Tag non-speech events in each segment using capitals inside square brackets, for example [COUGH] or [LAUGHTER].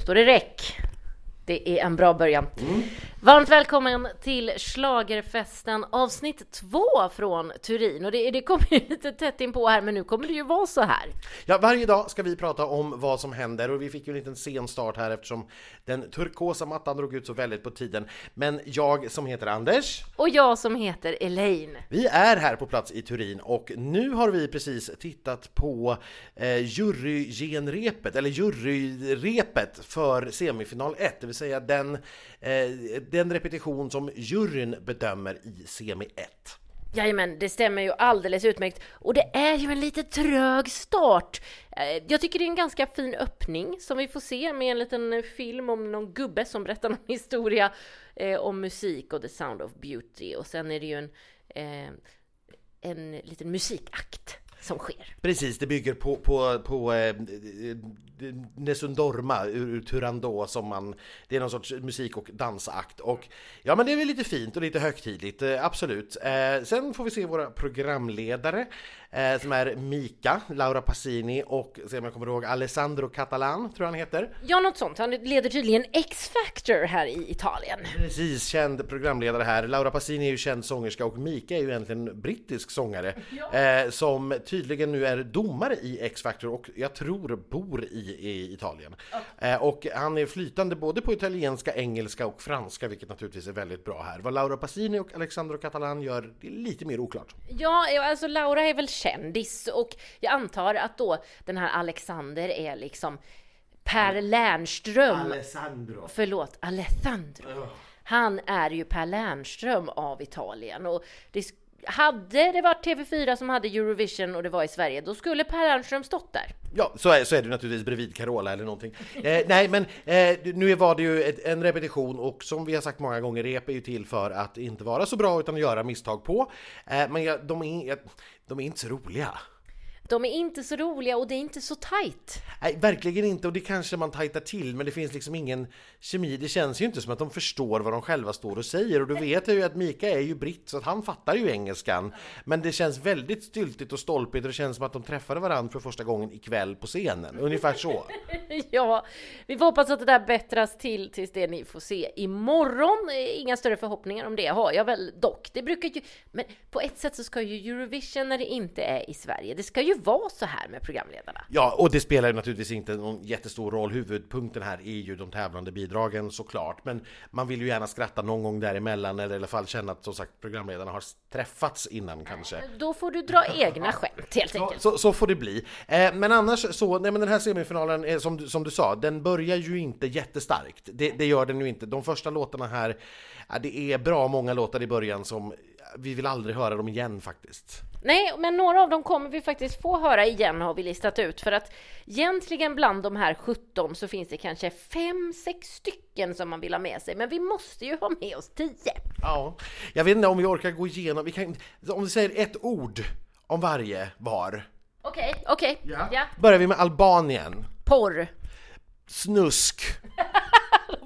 står det räck. Det är en bra början. Mm. Varmt välkommen till Schlagerfesten avsnitt två från Turin. Och det, det kommer ju [LAUGHS] lite tätt in på här, men nu kommer det ju vara så här. Ja, varje dag ska vi prata om vad som händer och vi fick ju en liten sen start här eftersom den turkosa mattan drog ut så väldigt på tiden. Men jag som heter Anders, Och jag som heter Elaine. vi är här på plats i Turin och nu har vi precis tittat på eh, jurygenrepet, eller juryrepet för semifinal 1, det vill säga den, Eh, den repetition som juryn bedömer i semi 1. Jajamän, det stämmer ju alldeles utmärkt. Och det är ju en lite trög start. Eh, jag tycker det är en ganska fin öppning som vi får se med en liten film om någon gubbe som berättar någon [LAUGHS] historia eh, om musik och The Sound of Beauty. Och sen är det ju en, eh, en liten musikakt som sker. Precis, det bygger på, på, på eh, Nessun Dorma ur, ur Turandot som man, det är någon sorts musik och dansakt och ja men det är väl lite fint och lite högtidligt, eh, absolut. Eh, sen får vi se våra programledare eh, som är Mika, Laura Passini och, se om jag kommer ihåg, Alessandro Catalan tror jag han heter. Ja, något sånt. Han leder tydligen X-Factor här i Italien. Precis, känd programledare här. Laura Passini är ju känd sångerska och Mika är ju egentligen brittisk sångare eh, som tydligen nu är domare i X-Factor och jag tror bor i, i Italien. Eh, och han är flytande både på italienska, engelska och franska, vilket naturligtvis är väldigt bra här. Vad Laura Passini och Alexandro Catalan gör, det är lite mer oklart. Ja, ja, alltså Laura är väl kändis och jag antar att då den här Alexander är liksom Per Lernström. Alessandro. Förlåt, Alessandro. Han är ju Per Lernström av Italien och det hade det varit TV4 som hade Eurovision och det var i Sverige, då skulle Per Lernström stått där. Ja, så är, så är det naturligtvis bredvid Carola eller någonting. Eh, nej, men eh, nu var det ju ett, en repetition och som vi har sagt många gånger, rep är ju till för att inte vara så bra utan att göra misstag på. Eh, men jag, de, är, jag, de är inte så roliga. De är inte så roliga och det är inte så tajt. Nej, verkligen inte och det kanske man tajtar till men det finns liksom ingen kemi. Det känns ju inte som att de förstår vad de själva står och säger och du vet ju att Mika är ju britt så att han fattar ju engelskan. Men det känns väldigt styltigt och stolpigt och det känns som att de träffade varandra för första gången ikväll på scenen. Ungefär så. [LAUGHS] [LAUGHS] Ja, vi får hoppas att det där bättras till tills det ni får se imorgon. Eh, Inga större förhoppningar om det har jag väl dock. Det brukar ju, men på ett sätt så ska ju Eurovision när det inte är i Sverige, det ska ju vara så här med programledarna. Ja, och det spelar ju naturligtvis inte någon jättestor roll. Huvudpunkten här är ju de tävlande bidragen såklart. Men man vill ju gärna skratta någon gång däremellan eller i alla fall känna att som sagt programledarna har träffats innan kanske. Då får du dra egna skämt helt Så, enkelt. så, så får det bli. Eh, men annars så, nej men den här semifinalen, är, som, du- som du sa, den börjar ju inte jättestarkt. Det, det gör den ju inte. De första låtarna här, ja, det är bra många låtar i början som vi vill aldrig höra dem igen faktiskt. Nej, men några av dem kommer vi faktiskt få höra igen har vi listat ut för att egentligen bland de här 17 så finns det kanske 5-6 stycken som man vill ha med sig, men vi måste ju ha med oss 10. Ja, jag vet inte om vi orkar gå igenom, vi kan, om vi säger ett ord om varje var. Okej, okej, ja. Börjar vi med Albanien. Porr. Snusk. [LAUGHS]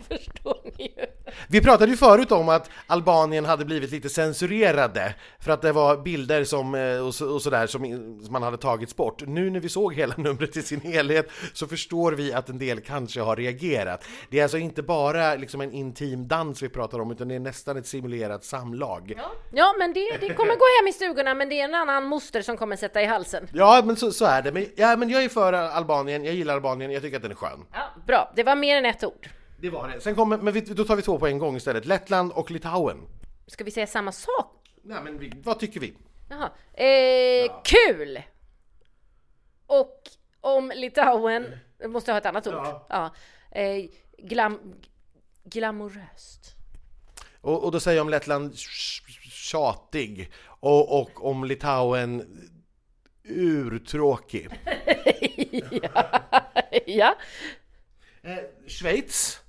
[LAUGHS] Förstår ni ju. Vi pratade ju förut om att Albanien hade blivit lite censurerade för att det var bilder som, eh, och, så, och sådär som, som man hade tagits bort. Nu när vi såg hela [LAUGHS] numret i sin helhet så förstår vi att en del kanske har reagerat. Det är alltså inte bara liksom en intim dans vi pratar om utan det är nästan ett simulerat samlag. Ja, men det, det kommer gå hem i stugorna, men det är en annan moster som kommer sätta i halsen. Ja, men så, så är det. Men, ja, men jag är för Albanien, jag gillar Albanien, jag tycker att den är skön. Ja, bra, det var mer än ett ord. Det var det. Sen kommer, men vi, då tar vi två på en gång istället. Lettland och Litauen. Ska vi säga samma sak? Nej, men vi, vad tycker vi? Jaha. Eh, Kul! Och om Litauen, jag måste ha ett annat ord. Ja. Ja. Eh, glam, glamoröst. Och, och då säger jag om Lettland tjatig och, och om Litauen urtråkig. [LAUGHS] ja. ja. Eh, Schweiz,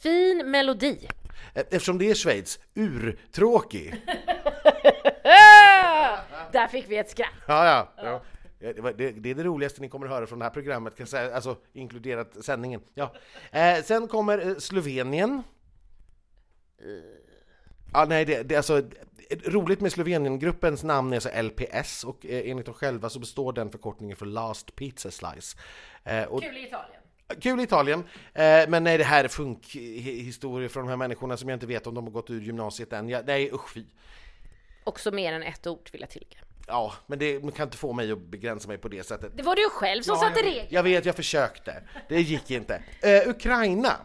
Fin melodi. eh, eftersom det är Schweiz, urtråkig. [LAUGHS] Där fick vi ett skratt. Ja, ja. ja. Det, är det roligaste ni kommer att höra från det här programmet, kan säga. alltså inkluderat sändningen. Ja. Eh, sen kommer eh, Slovenien. Ja, nej, det, det är alltså roligt med Slovenien-gruppens namn är alltså LPS och eh, enligt dem själva så består den förkortningen för Last Pizza Slice. Eh, och, Kul i Italien. Kul Italien, eh, men nej det här är funkhistorier från de här människorna som jag inte vet om de har gått ur gymnasiet än. Ja, nej usch fy. Också mer än ett ord vill jag tillägga. Ja, men det man kan inte få mig att begränsa mig på det sättet. Det var du själv som Ja, satte jag, regler. jag vet, jag försökte. Det gick inte. Eh, Ukraina.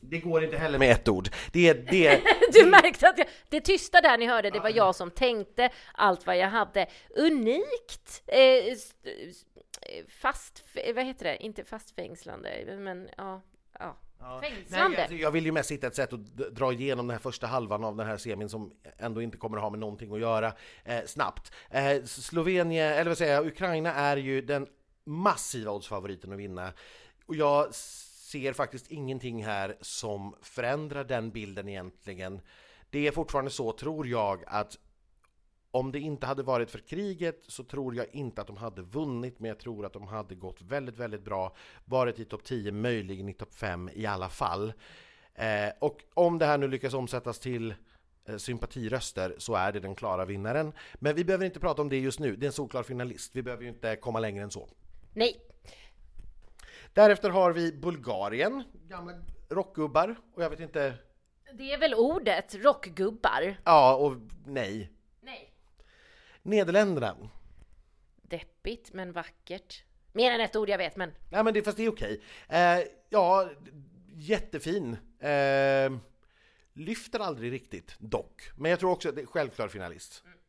Det går inte heller med ett ord. Det är det. [LAUGHS] Du märkte att jag, det tysta där ni hörde, det var jag som tänkte allt vad jag hade. Unikt! Eh, fast, vad heter det? Inte fastfängslande, men ja. ja. Fängslande. Nej, alltså, jag vill ju mest hitta ett sätt att dra igenom den här första halvan av den här semin som ändå inte kommer att ha med någonting att göra eh, snabbt. Eh, Slovenien, eller vad säger jag, Ukraina är ju den massiva oddsfavoriten att vinna. Och jag ser faktiskt ingenting här som förändrar den bilden egentligen. Det är fortfarande så, tror jag, att om det inte hade varit för kriget så tror jag inte att de hade vunnit, men jag tror att de hade gått väldigt, väldigt bra, varit i topp 10, möjligen i topp 5 i alla fall. Eh, och om det här nu lyckas omsättas till eh, sympatiröster så är det den klara vinnaren. Men vi behöver inte prata om det just nu, det är en solklar finalist, vi behöver ju inte komma längre än så. Nej, Därefter har vi Bulgarien, gamla rockgubbar, och jag vet inte, det är väl ordet, rockgubbar. ja och nej. Nej. Nederländerna, Deppigt men vackert. Mer än ett ord jag vet, men Ja, men det, fast det är okej. Eh, ja, jättefin. Eh, lyfter aldrig riktigt, dock. Men jag tror också att det är självklar finalist. 100%.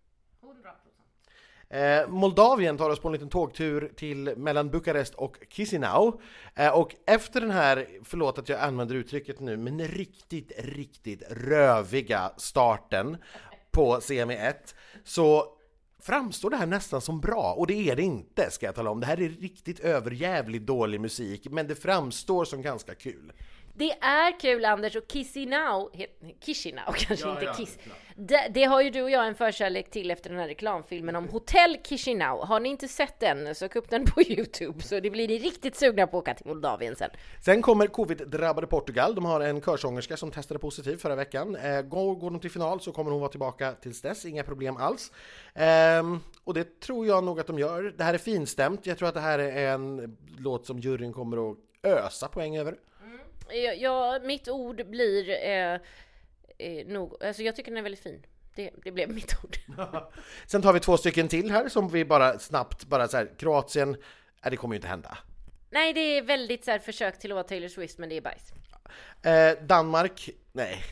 Eh, Moldavien tar oss på en liten tågtur till mellan Bukarest och Chisinau. Eh, och efter den här, förlåt att jag använder uttrycket nu, men riktigt, riktigt röviga starten på CME1 så framstår det här nästan som bra, och det är det inte ska jag tala om. Det här är riktigt överjävligt dålig musik, men det framstår som ganska kul. Det är kul Anders och Chisinau, he- Chisinau [LAUGHS] kanske Ja, inte ja, Kiss. Det, det har ju du och jag en förkärlek till efter den här reklamfilmen om Hotell Chisinau. Har ni inte sett den, sök upp den på [LAUGHS] Youtube så det blir ni riktigt sugna på att åka till Moldavien sen. Sen kommer covid-drabbade Portugal. De har en körsångerska som testade positivt förra veckan. Eh, går, går de till final så kommer hon vara tillbaka tills dess, inga problem alls. Ehm, och det tror jag nog att de gör. Det här är finstämt. Jag tror att det här är en låt som juryn kommer att ösa poäng över. Ja, ja mitt ord blir eh, eh, nog, alltså jag tycker den är väldigt fin. Det, det blev mitt ord. [LAUGHS] Sen tar vi två stycken till här som vi bara snabbt, bara så här, Kroatien, nej det kommer ju inte hända. Nej, det är väldigt så här försök till att vara Taylor Swift, men det är bajs. Eh, Danmark, nej.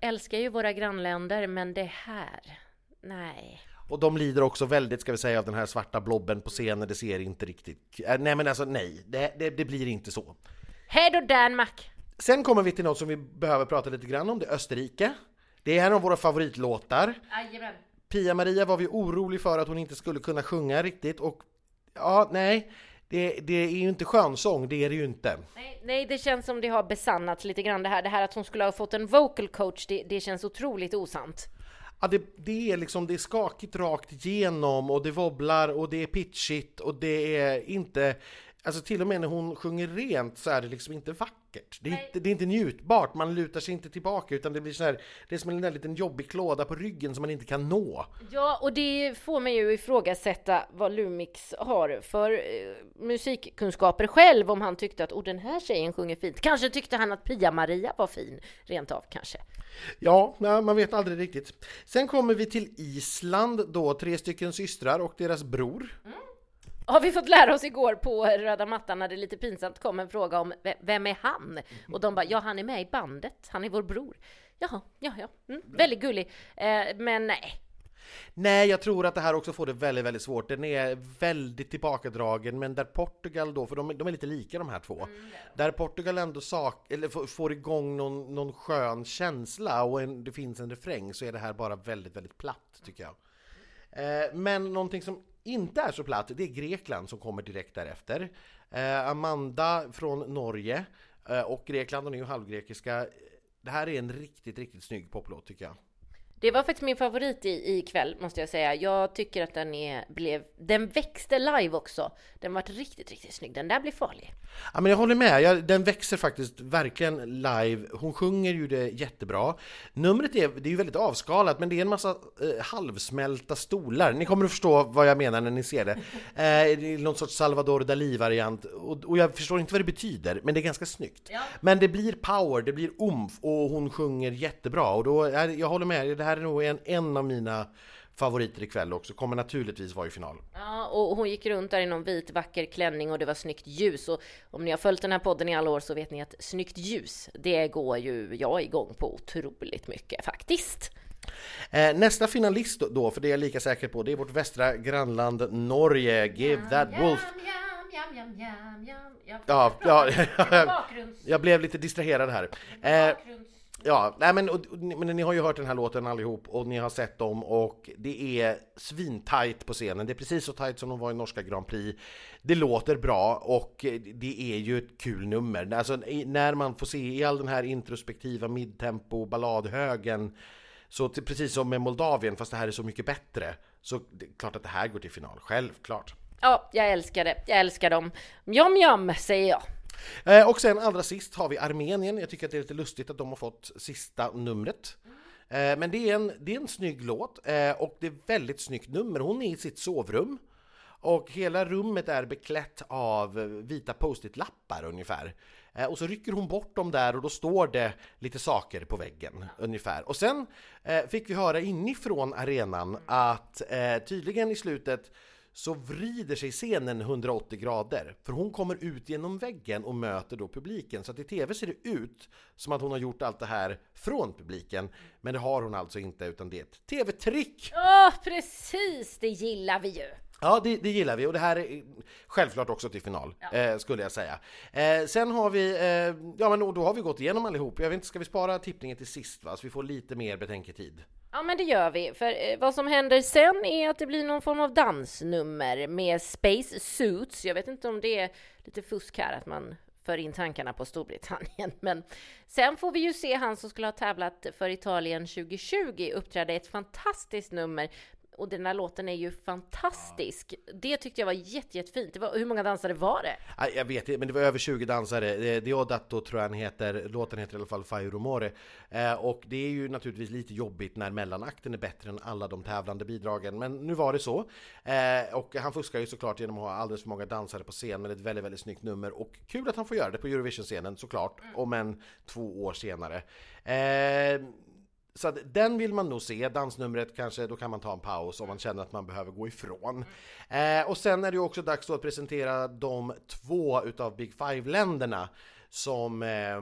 Älskar ju våra grannländer, men det här, nej. Och de lider också väldigt, ska vi säga, av den här svarta blobben på scenen. Det ser inte riktigt... Eh, nej men alltså nej, det, det, det blir inte så. Hej då Danmark! Sen kommer vi till något som vi behöver prata lite grann om, det är Österrike. Det är en av våra favoritlåtar. Jajamän. Pia-Maria var vi orolig för att hon inte skulle kunna sjunga riktigt och ja, nej, det, det är ju inte skönsång, det är det ju inte. Nej, nej, det känns som det har besannats lite grann det här. Det här att hon skulle ha fått en vocal coach, det, det känns otroligt osant. Ja, det, det är liksom, det är skakigt rakt igenom och det wobblar och det är pitchigt och det är inte, alltså till och med när hon sjunger rent så är det liksom inte vackert. Det är, inte, det är inte njutbart, man lutar sig inte tillbaka utan det blir så här, det är som en där liten jobbig klåda på ryggen som man inte kan nå. Ja, och det får mig ju ifrågasätta vad Lumix har för eh, musikkunskaper själv, om han tyckte att oh, den här tjejen sjunger fint. Kanske tyckte han att Pia-Maria var fin, rent av kanske. Ja, nej, man vet aldrig riktigt. Sen kommer vi till Island då, tre stycken systrar och deras bror. Har vi fått lära oss igår på röda mattan när det lite pinsamt kom en fråga om ve- vem är han? Och de bara, ja han är med i bandet, han är vår bror. Jaha, ja, ja, mm, väldigt gullig. Eh, men nej, Nej, jag tror att det här också får det väldigt, väldigt svårt. Den är väldigt tillbakadragen, men där Portugal då, för de, de är lite lika de här två, där Portugal ändå sak, eller får, får igång någon, någon skön känsla och en, det finns en refräng så är det här bara väldigt, väldigt platt tycker jag. Eh, men någonting som inte är så platt, det är Grekland som kommer direkt därefter. Eh, Amanda från Norge eh, och Grekland, hon är ju halvgrekiska. Det här är en riktigt, riktigt snygg poplåt tycker jag. Det var faktiskt min favorit i, kväll måste jag säga. Jag tycker att den är, blev, den växte live också. Den var riktigt, riktigt snygg. Den där blir farlig. Ja, men jag håller med. Jag, den växer faktiskt verkligen live. Hon sjunger ju det jättebra. Numret är, det är ju väldigt avskalat, men det är en massa eh, halvsmälta stolar. Ni kommer att förstå vad jag menar när ni ser det. Eh, någon sorts Salvador Dalí-variant. Och, och, jag förstår inte vad det betyder, men det är ganska snyggt. Ja. Men det blir power, det blir umf och hon sjunger jättebra. Och då, jag, jag håller med, det här är nog en, en av mina favoriter ikväll också, kommer naturligtvis vara i final. Ja, och hon gick runt där i någon vit vacker klänning och det var snyggt ljus. Och om ni har följt den här podden i alla år så vet ni att snyggt ljus, det går ju jag igång på otroligt mycket faktiskt. Eh, nästa finalist då, för det är jag lika säker på, det är vårt västra grannland Norge. Give yum, that wolf... Yum, yum, ja, ja, [LAUGHS] jag blev lite distraherad här. Eh, Ja, nej men, och, men ni har ju hört den här låten allihop och ni har sett dem och det är svintajt på scenen. Det är precis så tajt som de var i norska Grand Prix. Det låter bra och det är ju ett kul nummer. Alltså när man får se i all den här introspektiva midtempo balladhögen så till, precis som med Moldavien, fast det här är så mycket bättre, så det är klart att det här går till final, självklart. Ja, jag älskar det. Jag älskar dem. Mjom, mjom säger jag. Eh, och sen allra sist har vi Armenien. Jag tycker att det är lite lustigt att de har fått sista numret. Eh, men det är, en, det är en snygg låt eh, och det är väldigt snyggt nummer. Hon är i sitt sovrum och hela rummet är beklätt av vita post-it-lappar ungefär. Eh, och så rycker hon bort dem där och då står det lite saker på väggen ungefär. Och sen eh, fick vi höra inifrån arenan att eh, tydligen i slutet så vrider sig scenen 180 grader. För hon kommer ut genom väggen och möter då publiken. Så att i TV ser det ut som att hon har gjort allt det här från publiken. Men det har hon alltså inte, utan det är ett TV-trick! Ja, precis! Det gillar vi ju! Ja, det, det, gillar vi och det här är självklart också till final, ja. eh, skulle jag säga. Eh, sen har vi, eh, ja men då har vi gått igenom allihop. Jag vet inte, ska vi spara tippningen till sist va? Så vi får lite mer betänketid. Ja men det gör vi, för eh, vad som händer sen är att det blir någon form av dansnummer med Space Suits. Jag vet inte om det är lite fusk här att man för in tankarna på Storbritannien. [LAUGHS] Men sen får vi ju se han som skulle ha tävlat för Italien 2020 uppträda ett fantastiskt nummer och den här låten är ju fantastisk. Ja. Det tyckte jag var jätte, jättefint. Det var, hur många dansare var det? Jag vet inte, men det var över 20 dansare. Diodato tror jag han heter, låten heter i alla fall Fai Rumore. Eh, och det är ju naturligtvis lite jobbigt när mellanakten är bättre än alla de tävlande bidragen. Men nu var det så. Eh, och han fuskar ju såklart genom att ha alldeles för många dansare på scen, men ett väldigt, väldigt snyggt nummer. Och kul att han får göra det på Eurovision-scenen såklart, mm. om en två år senare. Eh, så att den vill man nog se, dansnumret kanske, då kan man ta en paus om man känner att man behöver gå ifrån. Eh, och sen är det också dags då att presentera de två utav Big Five-länderna som eh,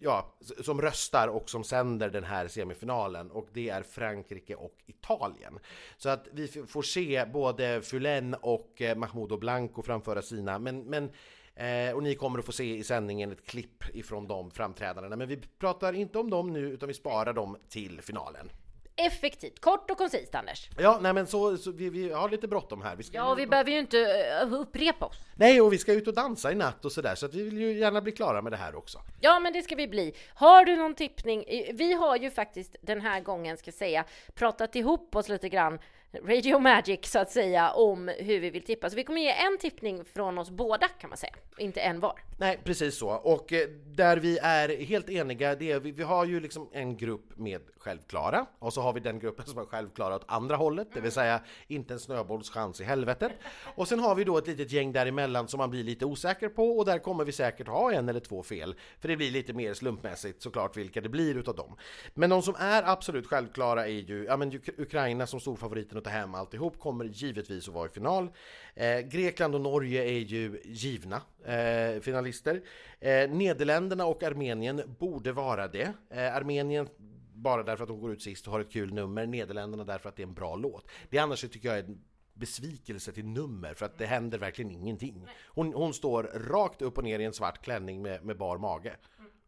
ja, som röstar och som sänder den här semifinalen och det är Frankrike och Italien. Så att vi får se både Fulen och Mahmoud Mahmoud Blanco framföra sina, men, men Eh, och ni kommer att få se i sändningen ett klipp ifrån de framträdandena. Men vi pratar inte om dem nu, utan vi sparar dem till finalen. Effektivt, kort och koncist Anders. Ja, nej men så, så vi, vi, har lite bråttom här. Vi ja, vi behöver ju inte uh, upprepa oss. Nej, och vi ska ut och dansa i natt och sådär, så att vi vill ju gärna bli klara med det här också. Ja, men det ska vi bli. Har du någon tippning? Vi har ju faktiskt den här gången, ska säga, pratat ihop oss lite grann Radio Magic så att säga om hur vi vill tippa. Så vi kommer ge en tippning från oss båda kan man säga, inte en var. Nej, precis så. Och eh, där vi är helt eniga, det är, vi, vi har ju liksom en grupp med självklara och så har vi den gruppen [LAUGHS] som är självklara åt andra hållet, det vill säga inte en snöbolls chans i helvetet. Och sen har vi då ett litet gäng däremellan som man blir lite osäker på och där kommer vi säkert ha en eller två fel, för det blir lite mer slumpmässigt såklart vilka det blir utav dem. Men de som är absolut självklara är ju, ja men Ukraina som storfavoriten att ta hem alltihop kommer givetvis att vara i final. Eh, Grekland och Norge är ju givna eh, finalister. Eh, Nederländerna och Armenien borde vara det. Eh, Armenien bara därför att de går ut sist och har ett kul nummer. Nederländerna därför att det är en bra låt. Det annars tycker jag är en besvikelse till nummer för att det händer verkligen ingenting. Hon, hon står rakt upp och ner i en svart klänning med, med bar mage.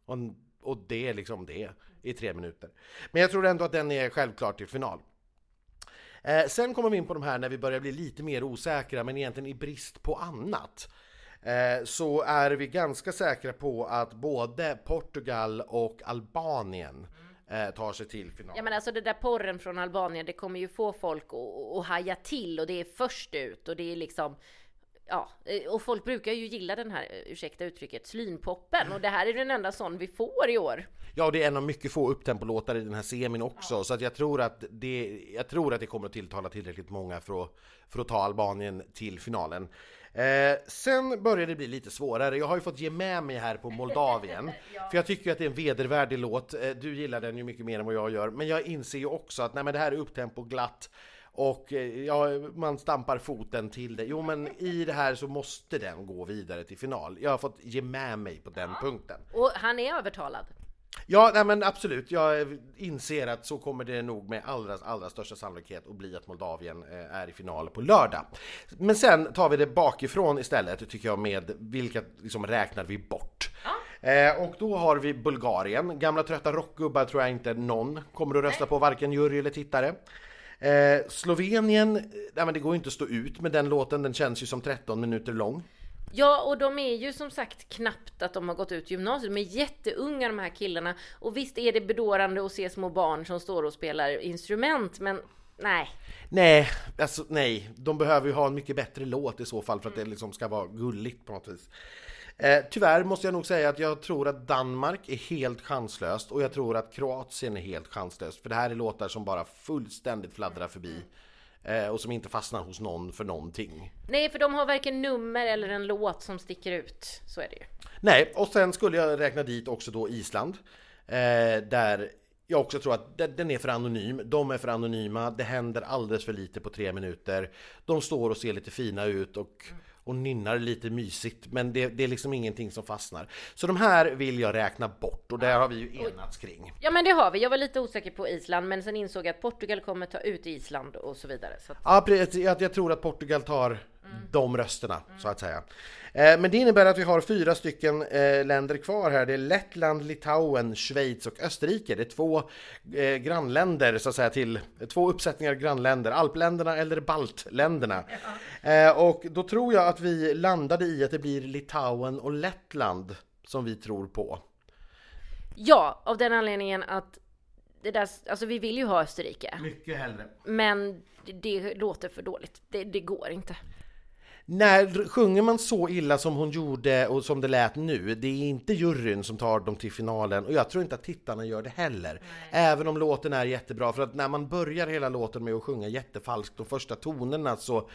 Och, och det är liksom det i tre minuter. Men jag tror ändå att den är självklar till final. Eh, sen kommer vi in på de här när vi börjar bli lite mer osäkra, men egentligen i brist på annat. Eh, så är vi ganska säkra på att både Portugal och Albanien eh, tar sig till final. Ja men alltså det där porren från Albanien, det kommer ju få folk att haja till och det är först ut och det är liksom Ja, eh, och folk brukar ju gilla den här, eh, ursäkta uttrycket, slynpoppen och det här är den enda sån vi får i år. Ja, det är en av mycket få upptempolåtar i den här semin också, ja. så att jag tror att det, jag tror att det kommer att tilltala tillräckligt många för att, för att ta Albanien till finalen. Eh, sen börjar det bli lite svårare. Jag har ju fått ge med mig här på Moldavien, [LAUGHS] ja. för jag tycker att det är en vedervärdig låt. Eh, du gillar den ju mycket mer än vad jag gör, men jag inser ju också att nej, men det här är upptempo glatt och eh, ja, man stampar foten till det. Jo, men i det här så måste den gå vidare till final. Jag har fått ge med mig på den ja. punkten. Och han är övertalad. Ja, nej, men absolut. Jag inser att så kommer det nog med allra, allra största sannolikhet att bli att Moldavien eh, är i final på lördag. Men sen tar vi det bakifrån istället, tycker jag, med vilka liksom räknar vi bort. Ja. Eh, och då har vi Bulgarien. Gamla trötta rockgubbar tror jag inte någon kommer att rösta på, varken jury eller tittare. Eh, Slovenien, nej, men det går ju inte att stå ut med den låten, den känns ju som 13 minuter lång. Ja, och de är ju som sagt knappt att de har gått ut gymnasiet. De är jätteunga de här killarna. Och visst är det bedårande att se små barn som står och spelar instrument, men nej. Nej, alltså nej. De behöver ju ha en mycket bättre låt i så fall för att det liksom ska vara gulligt på något vis. Eh, tyvärr måste jag nog säga att jag tror att Danmark är helt chanslöst och jag tror att Kroatien är helt chanslöst. För det här är låtar som bara fullständigt fladdrar förbi. Eh, och som inte fastnar hos någon för någonting. Nej, för de har varken nummer eller en låt som sticker ut. Så är det ju. Nej, och sen skulle jag räkna dit också då Island. Eh, där jag också tror att den är för anonym. De är för anonyma. Det händer alldeles för lite på tre minuter. De står och ser lite fina ut och och nynnar lite mysigt men det, det, är liksom ingenting som fastnar. Så de här vill jag räkna bort och där har vi ju enats kring. Ja men det har vi. Jag var lite osäker på Island men sen insåg jag att Portugal kommer ta ut Island och så vidare. Så att... Ja, jag, jag tror att Portugal tar. De rösterna mm. så att säga. Eh, men det innebär att vi har fyra stycken eh, länder kvar här. Det är Lettland, Litauen, Schweiz och Österrike. Det är två eh, grannländer så att säga till två uppsättningar grannländer, alpländerna eller baltländerna. Ja. Och då tror jag att vi landade i att det blir Litauen och Lettland som vi tror på. Ja, av den anledningen att det där, alltså vi vill ju ha Österrike. Mycket hellre. Men det, det låter för dåligt. Det, det går inte. När sjunger man så illa som hon gjorde och som det lät nu, det är inte juryn som tar dem till finalen och jag tror inte att tittarna gör det heller. Nej. Även om låten är jättebra, för att när man börjar hela låten med att sjunga jättefalskt de första tonerna så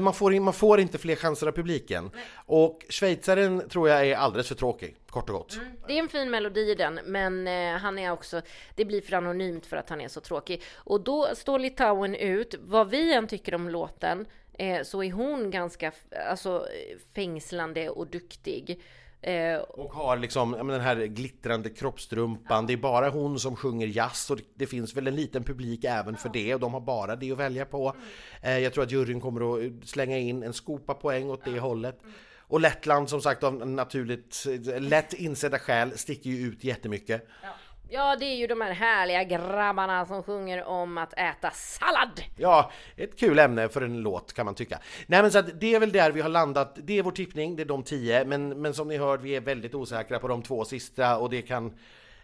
man får, man får inte fler chanser av publiken. Nej. Och schweizaren tror jag är alldeles för tråkig, kort och gott. Mm. Det är en fin melodi i den, men eh, han är också, det blir för anonymt för att han är så tråkig. Och då står Litauen ut, vad vi än tycker om låten, eh, så är hon ganska alltså, fängslande och duktig. Eh, och har liksom den här glittrande kroppstrumpan. Ja. Det är bara hon som sjunger jazz och det finns väl en liten publik även ja. för det och de har bara det att välja på. Mm. Eh, jag tror att juryn kommer att slänga in en skopa poäng åt det ja. hållet. Mm. Och Lettland som sagt av naturligt lätt insedda skäl sticker ju ut jättemycket. Ja. Ja, det är ju de här härliga grabbarna som sjunger om att äta sallad. Ja, ett kul ämne för en låt kan man tycka. Nej, men så att det är väl där vi har landat. Det är vår tippning, det är de tio, men, men som ni hör, vi är väldigt osäkra på de två sista och det kan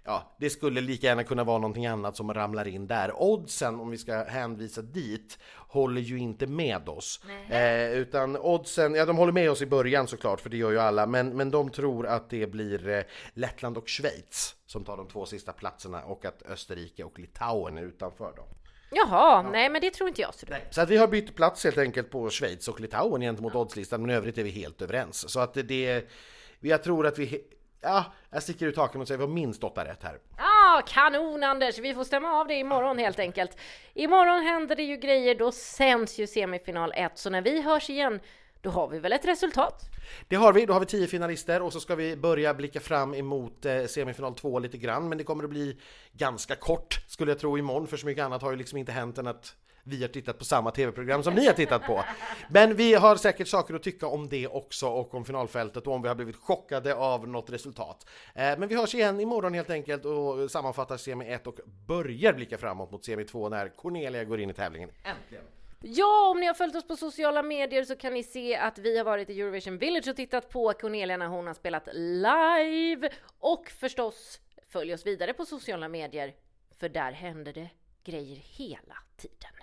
ja, det skulle lika gärna kunna vara någonting annat som ramlar in där. Oddsen, om vi ska hänvisa dit, håller ju inte med oss. Eh, utan oddsen, ja de håller med oss i början såklart, för det gör ju alla, men, men de tror att det blir eh, Lettland och Schweiz som tar de två sista platserna och att Österrike och Litauen är utanför dem. Jaha, ja. nej men det tror inte jag. Så, nej. så att vi har bytt plats helt enkelt på Schweiz och Litauen gentemot ja. oddslistan, men i övrigt är vi helt överens. Så att det, jag tror att vi Ja, jag sticker ut taken och säger vi har minst åtta rätt här. Ja, kanon Anders! Vi får stämma av det imorgon helt enkelt. Imorgon händer det ju grejer, då sänds ju semifinal 1, så när vi hörs igen då har vi väl ett resultat? Det har vi, då har vi tio finalister och så ska vi börja blicka fram emot eh, semifinal 2 lite grann, men det kommer att bli ganska kort skulle jag tro imorgon, för så mycket annat har ju liksom inte hänt än att vi har tittat på samma tv-program som ni har tittat på. Men vi har säkert saker att tycka om det också och om finalfältet och om vi har blivit chockade av något resultat. Eh, men vi hörs igen imorgon helt enkelt och sammanfattar semi 1 och börjar blicka framåt mot semi 2 när Cornelia går in i tävlingen. Äntligen! Ja, om ni har följt oss på sociala medier så kan ni se att vi har varit i Eurovision Village och tittat på Cornelia när hon har spelat live och förstås Följ oss vidare på sociala medier, för där händer det grejer hela tiden.